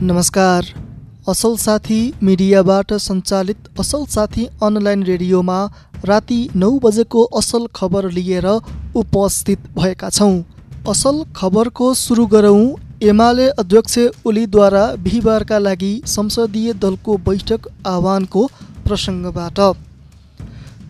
नमस्कार। असल साथी मिडियाबाट सञ्चालित असल साथी अनलाइन रेडियोमा राति नौ बजेको असल खबर लिएर उपस्थित भएका छौँ। असल खबरको सुरु गरौँ एमाले अध्यक्ष ओलीद्वारा बिहिबारका लागि संसदीय दलको बैठक आह्वानको प्रसङ्गबाट।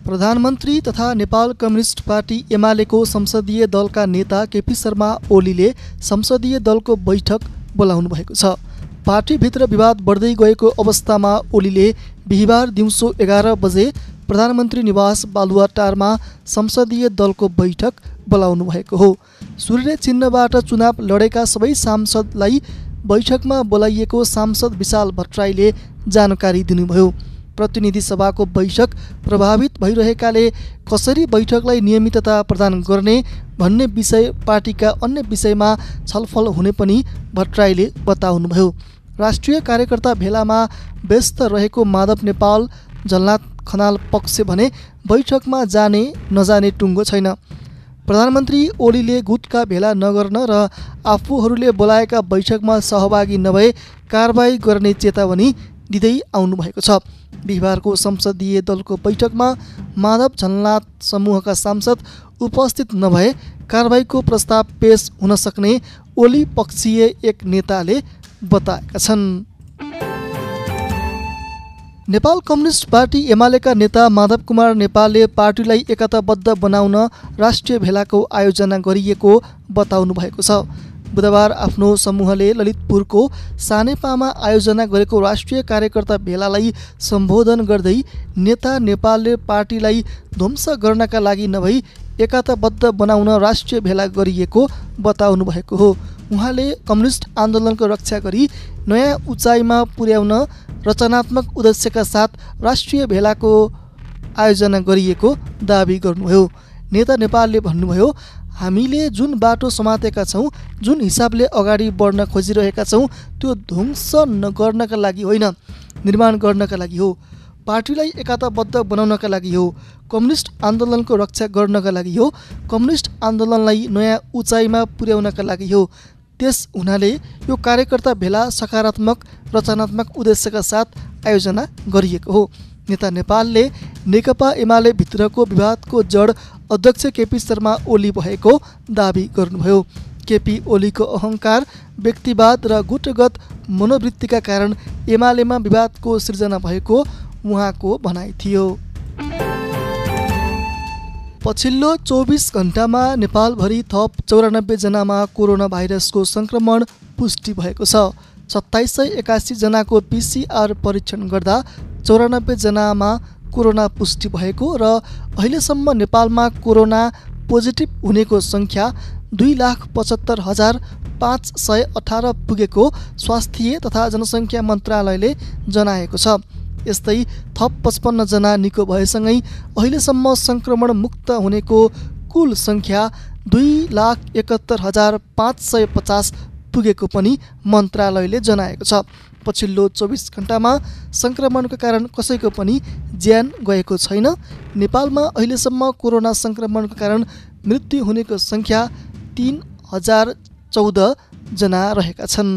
प्रधानमन्त्री तथा नेपाल कम्युनिस्ट पार्टी एमालेको संसदीय दलका नेता केपी शर्मा ओलीले संसदीय दलको बैठक बोलाउनु भएको छ। पार्टीभित्र विवाद बढ्दै गएको अवस्थामा ओलीले बिहिबार दिउँसो एघार बजे प्रधानमन्त्री निवास बालुवाटारमा संसदीय दलको बैठक बोलाउनु भएको हो। सूर्य चिन्हबाट चुनाव लडेका सबै सांसदलाई बैठकमा बोलाइएको सांसद विशाल भट्टराईले जानकारी दिनुभयो। प्रतिनिधि सभाको बैठक प्रभावित भइरहेकाले कसरी बैठकलाई नियमितता प्रदान गर्ने भन्ने विषय पार्टीका अन्य विषयमा छलफल हुने पनि भट्टराईले बताउनुभयो। राष्ट्रिय कार्यकर्ता भेलामा व्यस्त रहेको माधव नेपाल झलनाथ खनाल पक्ष भने बैठकमा जाने नजाने टुङ्गो छैन। प्रधानमन्त्री ओलीले गुटका भेला नगर्न र आफूहरूले बोलाएका बैठकमा सहभागी नभए कारवाही गर्ने चेतावनी दिँदै आउनुभएको छ। बिहिबारको संसदीय दलको बैठकमा माधव झलनाथ समूहका सांसद उपस्थित नभए कारवाहीको प्रस्ताव पेश हुन सक्ने ओली पक्षीय एक नेताले बताएका छन्। नेपाल कम्युनिस्ट पार्टी एमालेका नेता माधव कुमार नेपालले पार्टीलाई एकताबद्ध बनाउन राष्ट्रिय भेलाको आयोजना गरिएको बताउनु भएको छ। बुधबार आफ्नो समूहले ललितपुरको सानेपामा आयोजना गरेको राष्ट्रिय कार्यकर्ता भेलालाई सम्बोधन गर्दै नेता नेपालले पार्टीलाई ध्वंस गर्नका लागि नभई एकताबद्ध बनाउन राष्ट्रिय भेला गरिएको बताउनु भएको हो। उहाँले कम्युनिस्ट आन्दोलनको रक्षा गरी नयाँ उचाइमा पुर्याउन रचनात्मक उद्देश्यका साथ राष्ट्रिय भेलाको आयोजना गरिएको दावी गर्नुभयो। नेता नेपालले भन्नुभयो हामीले जुन बाटो समातेका छौँ जुन हिसाबले अगाडि बढ्न खोजिरहेका छौँ त्यो ध्वंस गर्नका लागि होइन निर्माण गर्नका लागि हो। पार्टीलाई एकताबद्ध बनाउनका लागि हो। कम्युनिस्ट आन्दोलनको रक्षा गर्नका लागि हो। कम्युनिस्ट आन्दोलनलाई नयाँ उचाइमा पुर्याउनका लागि हो। त्यस हुनाले यो कार्यकर्ता भेला सकारात्मक रचनात्मक उद्देश्यका साथ आयोजना गरिएको हो। नेता नेपालले नेकपा एमाले भित्रको विवादको जड अध्यक्ष केपी शर्मा ओली भएको दावी गर्नुभयो। केपी ओलीको अहङ्कार व्यक्तिवाद र गुटगत मनोवृत्तिका कारण एमालेमा विवादको सृजना भएको उहाँको भनाइ थियो। पछिल्लो चौबिस घन्टामा नेपालभरि थप चौरानब्बेजनामा कोरोना भाइरसको सङ्क्रमण पुष्टि भएको छ। सत्ताइस सय एकासीजनाको पिसिआर परीक्षण गर्दा चौरानब्बेजनामा कोरोना पुष्टि भएको र अहिलेसम्म नेपालमा कोरोना पोजिटिभ हुनेको सङ्ख्या दुई लाख पचहत्तर हजार पाँच सय अठार पुगेको स्वास्थ्य तथा जनसङ्ख्या मन्त्रालयले जनाएको छ। यस्तै थप पचपन्नजना निको भएसँगै अहिलेसम्म सङ्क्रमण मुक्त हुनेको कुल सङ्ख्या दुई लाख एकहत्तर हजार पाँच सय पचास पुगेको पनि मन्त्रालयले जनाएको छ। पछिल्लो चौबिस घन्टामा सङ्क्रमणको कारण कसैको पनि ज्यान गएको छैन। नेपालमा अहिलेसम्म कोरोना सङ्क्रमणको कारण मृत्यु हुनेको सङ्ख्या तिन हजार चौधजना रहेका छन्।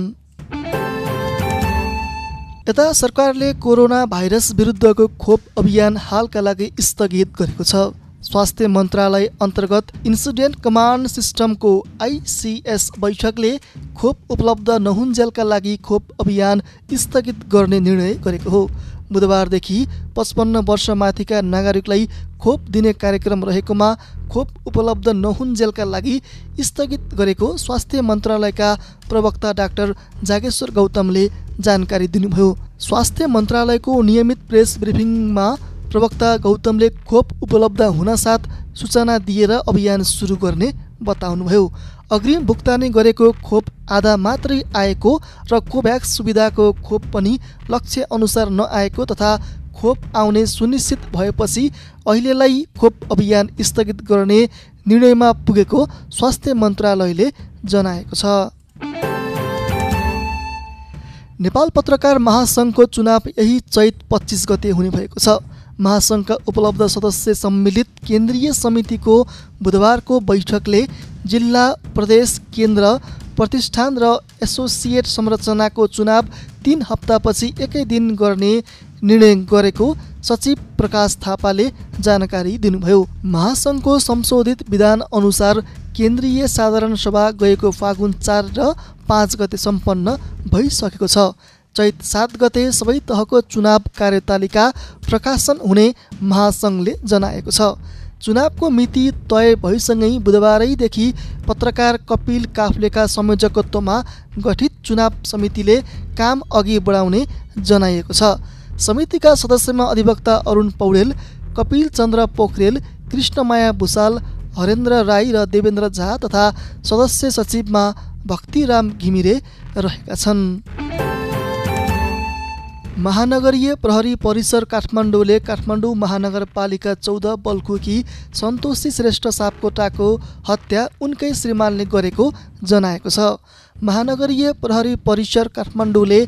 यता सरकारले कोरोना भाइरस विरुद्धको खोप अभियान हालका लागि स्थगित गरेको छ। स्वास्थ्य मन्त्रालय अन्तर्गत इन्सिडेन्ट कमान्ड सिस्टमको आइसिएस बैठकले खोप उपलब्ध नहुन्जेलका लागि खोप अभियान स्थगित गर्ने निर्णय गरेको हो। बुधबारदेखि पचपन्न वर्षमाथिका नागरिकलाई खोप दिने कार्यक्रम रहेकोमा खोप उपलब्ध नहुन्जेलका लागि स्थगित गरेको स्वास्थ्य मन्त्रालयका प्रवक्ता डाक्टर जागेश्वर गौतमले जानकारी दिनुभयो। स्वास्थ्य मन्त्रालयको नियमित प्रेस ब्रिफिङमा प्रवक्ता गौतमले खोप उपलब्ध हुनसाथ सूचना दिएर अभियान सुरु गर्ने बताउनुभयो। अग्रिम भुक्तानी गरेको खोप आधा मात्रै आएको र कोभ्याक्स सुविधाको खोप पनि लक्ष्य अनुसार नआएको तथा खोप आउने सुनिश्चित भएपछि अहिलेलाई खोप अभियान स्थगित गर्ने निर्णयमा पुगेको स्वास्थ्य मन्त्रालयले जनाएको छ। नेपाल पत्रकार महासङ्घको चुनाव यही चैत पच्चिस गते हुने भएको छ। महासङ्घका उपलब्ध सदस्य सम्मिलित केन्द्रीय समितिको बुधबारको बैठकले जिल्ला प्रदेश केन्द्र प्रतिष्ठान र एसोसिएट संरचनाको चुनाव तिन हप्तापछि एकै दिन गर्ने निर्णय गरेको सचिव प्रकाश थापाले जानकारी दिनुभयो। महासङ्घको संशोधित विधान अनुसार केन्द्रीय साधारण सभा गएको फागुन चार र पाँच गते सम्पन्न भइसकेको छ। चैत सात गते सबै तहको चुनाव कार्यतालिका प्रकाशन हुने महासङ्घले जनाएको छ। चुनावको मिति तय भइसँगै बुधबारैदेखि पत्रकार कपिल काफ्लेका संयोजकत्वमा गठित चुनाव समितिले काम अघि बढाउने जनाइएको छ। समितिका सदस्यमा अधिवक्ता अरुण पौडेल कपिल चन्द्र पोखरेल कृष्णमाया भूषाल हरेन्द्र राई र देवेन्द्र झा तथा सदस्य सचिवमा भक्तिराम घिमिरे रहेका छन्। महानगरीय प्रहरी परिसर काठमाडौँले काठमाडौँ महानगरपालिका चौध बल्खुकी सन्तोषी श्रेष्ठ सापकोटाको हत्या उनकै श्रीमानले गरेको जनाएको छ। महानगरीय प्रहरी परिसर काठमाडौँले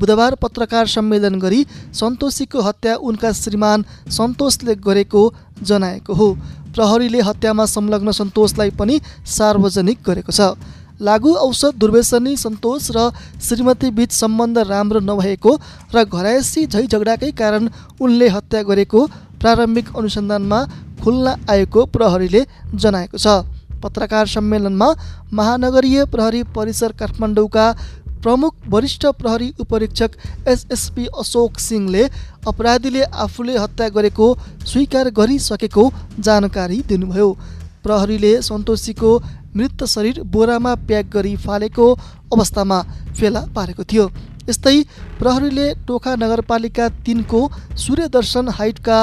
बुधबार पत्रकार सम्मेलन गरी सन्तोषीको हत्या उनका श्रीमान सन्तोषले गरेको जनाएको हो। प्रहरीले हत्यामा संलग्न सन्तोषलाई पनि सार्वजनिक गरेको छ। लागु औषध दुर्व्यसनी सन्तोष र श्रीमती बीच सम्बन्ध राम्रो नभएको र घरायसी झैझगडाकै कारण उनले हत्या गरेको प्रारम्भिक अनुसन्धानमा खुल्न आएको प्रहरीले जनाएको छ। पत्रकार सम्मेलनमा महानगरीय प्रहरी परिसर काठमाडौँका प्रमुख वरिष्ठ प्रहरी उपरीक्षक एसएसपी अशोक सिंहले अपराधीले आफूले हत्या गरेको स्वीकार गरिसकेको जानकारी दिनुभयो। प्रहरीले सन्तोषीको मृत शरीर बोरामा प्याक गरी फालेको अवस्थामा फेला पारेको थियो। यस्तै प्रहरीले टोखा नगरपालिका तिनको सूर्यदर्शन हाइटका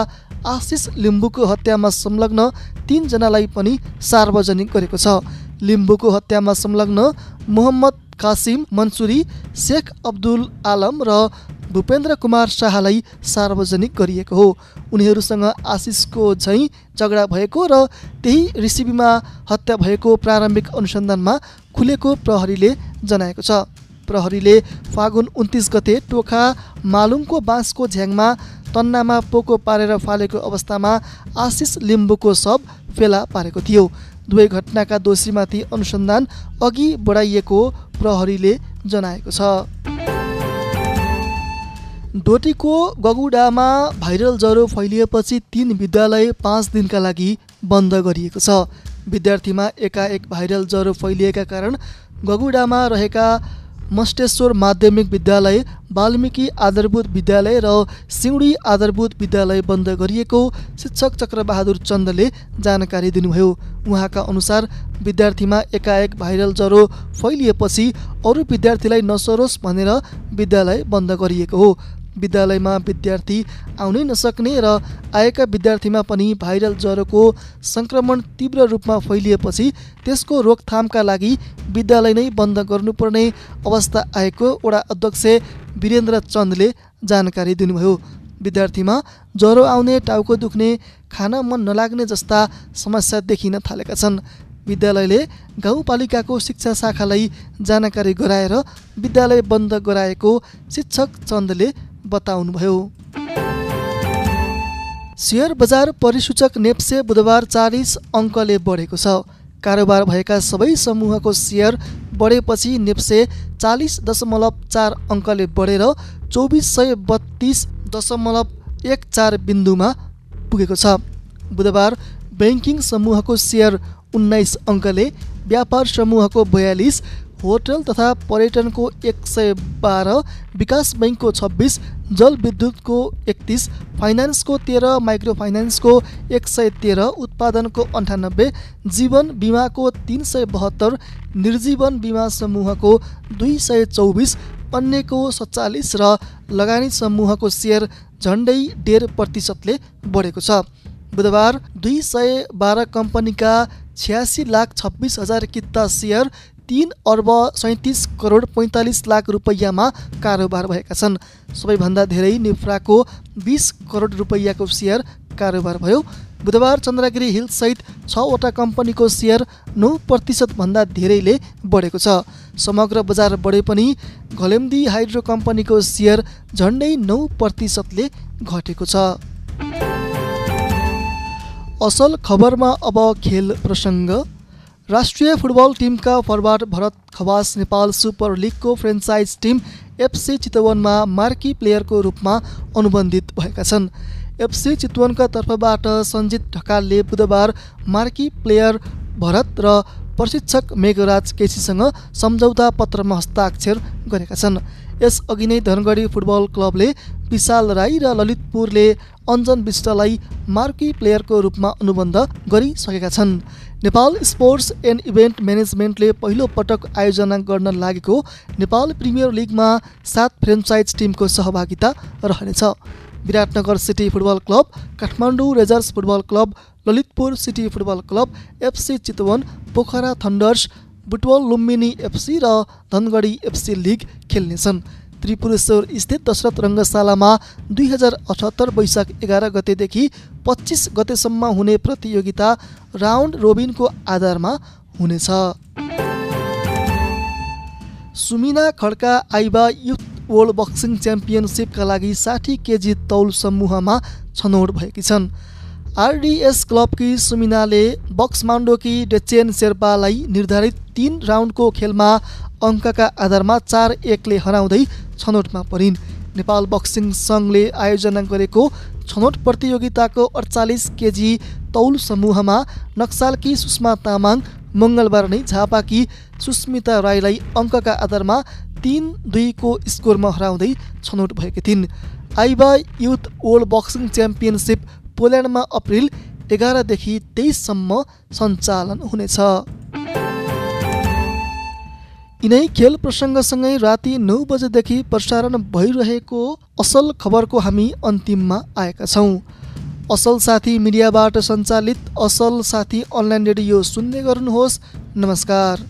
आशिष लिम्बूको हत्यामा संलग्न तिनजनालाई पनि सार्वजनिक गरेको छ। लिम्बूको हत्यामा संलग्न मोहम्मद कासिम मन्सुरी शेख अब्दुल आलम र भूपेन्द्र कुमार शाहलाई सार्वजनिक गरिएको हो। उनीहरूसँग आशिषको झैँ झगडा भएको र त्यही रिसिभीमा हत्या भएको प्रारम्भिक अनुसन्धानमा खुलेको प्रहरीले जनाएको छ। प्रहरीले फागुन उन्तिस गते टोखा मालुङको बाँसको झ्याङमा तन्नामा पोको पारेर फालेको अवस्थामा आशिष लिम्बूको शव फेला पारेको थियो। दुवै घटनाका दोषीमाथि अनुसन्धान अघि बढाइएको प्रहरीले जनाएको छ। डोटीको गगुडामा भाइरल ज्वरो फैलिएपछि तीन विद्यालय पाँच दिनका लागि बन्द गरिएको छ। विद्यार्थीमा एकाएक भाइरल ज्वरो फैलिएका कारण गगुडामा रहेका मस्टेश्वर माध्यमिक विद्यालय वाल्मिकी आधारभूत विद्यालय र सिउँडी आधारभूत विद्यालय बन्द गरिएको शिक्षक चक्रबहादुर चन्दले जानकारी दिनुभयो। उहाँका अनुसार विद्यार्थीमा एकाएक भाइरल ज्वरो फैलिएपछि अरू विद्यार्थीलाई नसरोस् भनेर विद्यालय बन्द गरिएको हो। विद्यालयमा विद्यार्थी आउनै नसक्ने र आएका विद्यार्थीमा पनि भाइरल ज्वरोको सङ्क्रमण तीव्र रूपमा फैलिएपछि त्यसको रोकथामका लागि विद्यालय नै बन्द गर्नुपर्ने अवस्था आएको वडा अध्यक्ष वीरेन्द्र चन्दले जानकारी दिनुभयो। विद्यार्थीमा ज्वरो आउने टाउको दुख्ने खान मन नलाग्ने जस्ता समस्या देखिन थालेका छन्। विद्यालयले गाउँपालिकाको शिक्षा शाखालाई जानकारी गराएर विद्यालय बन्द गराएको शिक्षक चन्दले बताउनुभयो। सेयर बजार परिसूचक नेप्से बुधबार चालिस अङ्कले बढेको छ। कारोबार भएका सबै समूहको सेयर बढेपछि नेप्से चालिस दशमलव चार अङ्कले बढेर चौबिस सय बत्तिस दशमलव एक चार बिन्दुमा पुगेको छ। बुधबार ब्याङ्किङ समूहको सेयर उन्नाइस अङ्कले व्यापार समूहको बयालिस होटल तथा पर्यटनको एक सय बाह्र विकास बैङ्कको छब्बिस जलविद्युतको एकतिस फाइनेन्सको तेह्र माइक्रो फाइनेन्सको एक सय तेह्र उत्पादनको अन्ठानब्बे जीवन बिमाको तिन सय बहत्तर निर्जीवन बिमा समूहको दुई सय चौबिस अन्यको सत्तालिस र लगानी समूहको सेयर झन्डै डेढ प्रतिशतले बढेको छ। बुधबार दुई सय बाह्र कम्पनीका छ्यासी लाख छब्बिस हजार किता सेयर तिन अर्ब सैँतिस करोड पैँतालिस लाख रुपैयाँमा कारोबार भएका छन्। सबैभन्दा धेरै निफ्राको बिस करोड रुपैयाँको सेयर कारोबार भयो। बुधबार चन्द्रगिरी हिल्ससहित छवटा कम्पनीको सेयर नौ प्रतिशतभन्दा धेरैले बढेको छ। समग्र बजार बढे पनि घलेम्दी हाइड्रो कम्पनीको सेयर झन्डै नौ प्रतिशतले घटेको छ। असल खबरमा अब खेल प्रसङ्ग। राष्ट्रिय फुटबल टिमका फरवार्ड भरत खवास नेपाल सुपर लिगको फ्रेन्चाइज टिम एफसी चितवनमा मार्की प्लेयरको रूपमा अनुबन्धित भएका छन्। एफसी चितवनका तर्फबाट सञ्जित ढकालले बुधबार मार्की प्लेयर भरत र प्रशिक्षक मेघराज केसीसँग सम्झौता पत्रमा हस्ताक्षर गरेका छन्। यसअघि नै धनगढी फुटबल क्लबले विशाल राई र ललितपुरले अञ्जन विष्टलाई मार्की प्लेयरको रूपमा अनुबन्ध गरिसकेका छन्। नेपाल स्पोर्ट्स एन्ड इभेन्ट म्यानेजमेन्टले पहिलो पटक आयोजना गर्न लागेको नेपाल प्रिमियर लिगमा सात फ्रेन्चाइज टिमको सहभागिता रहनेछ। Biratnagar city football club Kathmandu Rangers football club Lalitpur city football club FC Chitwan Pokhara Thunders Butwal Lumbini FC र धनगढी एफसी लिग खेल्नेछन्। त्रिपुरेश्वर स्थित दशरथ रङ्गशालामा दुई हजार अठहत्तर वैशाख एघार गतेदेखि पच्चिस गतेसम्म हुने प्रतियोगिता राउन्ड रोबिनको आधारमा हुनेछ। सुमिना खड्का आइबा युथ वर्ल्ड बक्सिङ च्याम्पियनसिपका लागि साठी केजी तौल समूहमा छनौट भएकी छन्। आरडिएस क्लबकी सुमिनाले बक्समान्डोकी डेचेन शेर्पालाई निर्धारित तिन राउन्डको खेलमा अङ्कका आधारमा चार एकले हराउँदै छनौटमा परिन्। नेपाल बक्सिङ सङ्घले आयोजना गरेको छनौट प्रतियोगिताको अडचालिस केजी तौल समूहमा नक्सालकी सुषमा तामाङ मङ्गलबार नै झापाकी सुस्मिता राईलाई अङ्कका आधारमा तिन दुईको स्कोरमा हराउँदै छनौट भएकी थिइन्। AIBA youth world boxing championship पोल्यान्डमा April एघारदेखि तेइससम्म सञ्चालन हुनेछ। यिनै खेल प्रसङ्गसँगै राति नौ बजेदेखि प्रसारण भइरहेको असल खबरको हामी अन्तिममा आएका छौँ। असल साथी मिडियाबाट सञ्चालित असल साथी अनलाइन रेडियो सुन्ने गर्नुहोस्। नमस्कार।